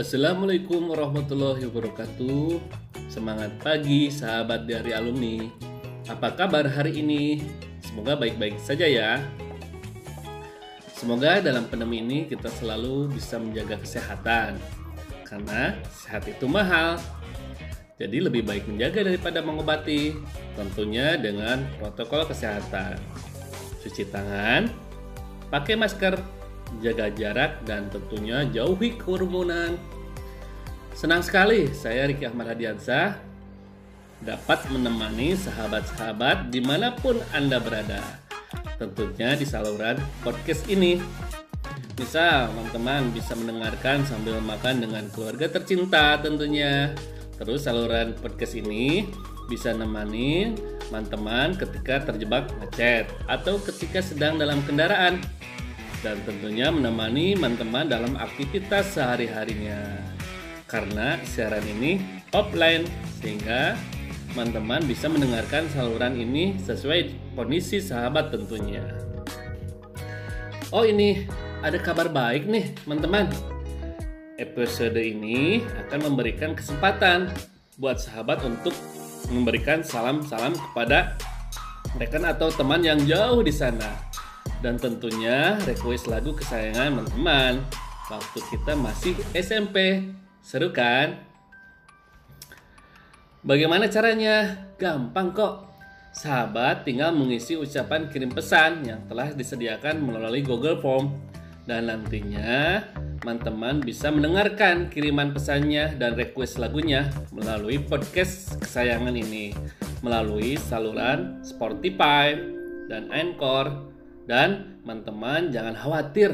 Assalamualaikum warahmatullahi wabarakatuh. Semangat pagi sahabat dari alumni. Apa kabar hari ini? Semoga baik-baik saja ya. Semoga dalam pandemi ini kita selalu bisa menjaga kesehatan. Karena sehat itu mahal Jadi lebih baik menjaga daripada mengobati Tentunya dengan protokol kesehatan Cuci tangan Pakai masker jaga jarak, dan tentunya jauhi kerumunan. Senang sekali saya Riki Ahmad Hadiansah dapat menemani sahabat-sahabat di mana pun Anda berada. Tentunya di saluran podcast ini. Misal teman-teman bisa mendengarkan sambil makan dengan keluarga tercinta tentunya. Terus saluran podcast ini bisa nemani teman-teman ketika terjebak macet atau ketika sedang dalam kendaraan dan tentunya menemani teman-teman dalam aktivitas sehari-harinya. Karena siaran ini offline sehingga teman-teman bisa mendengarkan saluran ini sesuai kondisi sahabat tentunya. Oh ini ada kabar baik nih teman-teman. Episode ini akan memberikan kesempatan buat sahabat untuk memberikan salam-salam kepada rekan atau teman yang jauh di sana dan tentunya request lagu kesayangan teman-teman waktu kita masih SMP. Seru kan? Bagaimana caranya? Gampang kok. Sahabat tinggal mengisi ucapan kirim pesan yang telah disediakan melalui Google Form dan nantinya teman-teman bisa mendengarkan kiriman pesannya dan request lagunya melalui podcast kesayangan ini melalui saluran Spotify dan Anchor dan teman-teman jangan khawatir,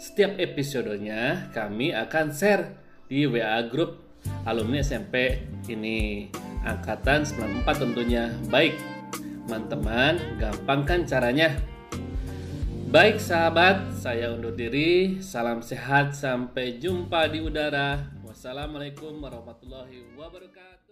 setiap episodenya kami akan share di WA Group alumni SMP ini. Angkatan 94 tentunya. Baik, teman-teman, gampang kan caranya? Baik sahabat, saya undur diri. Salam sehat, sampai jumpa di udara. Wassalamualaikum warahmatullahi wabarakatuh.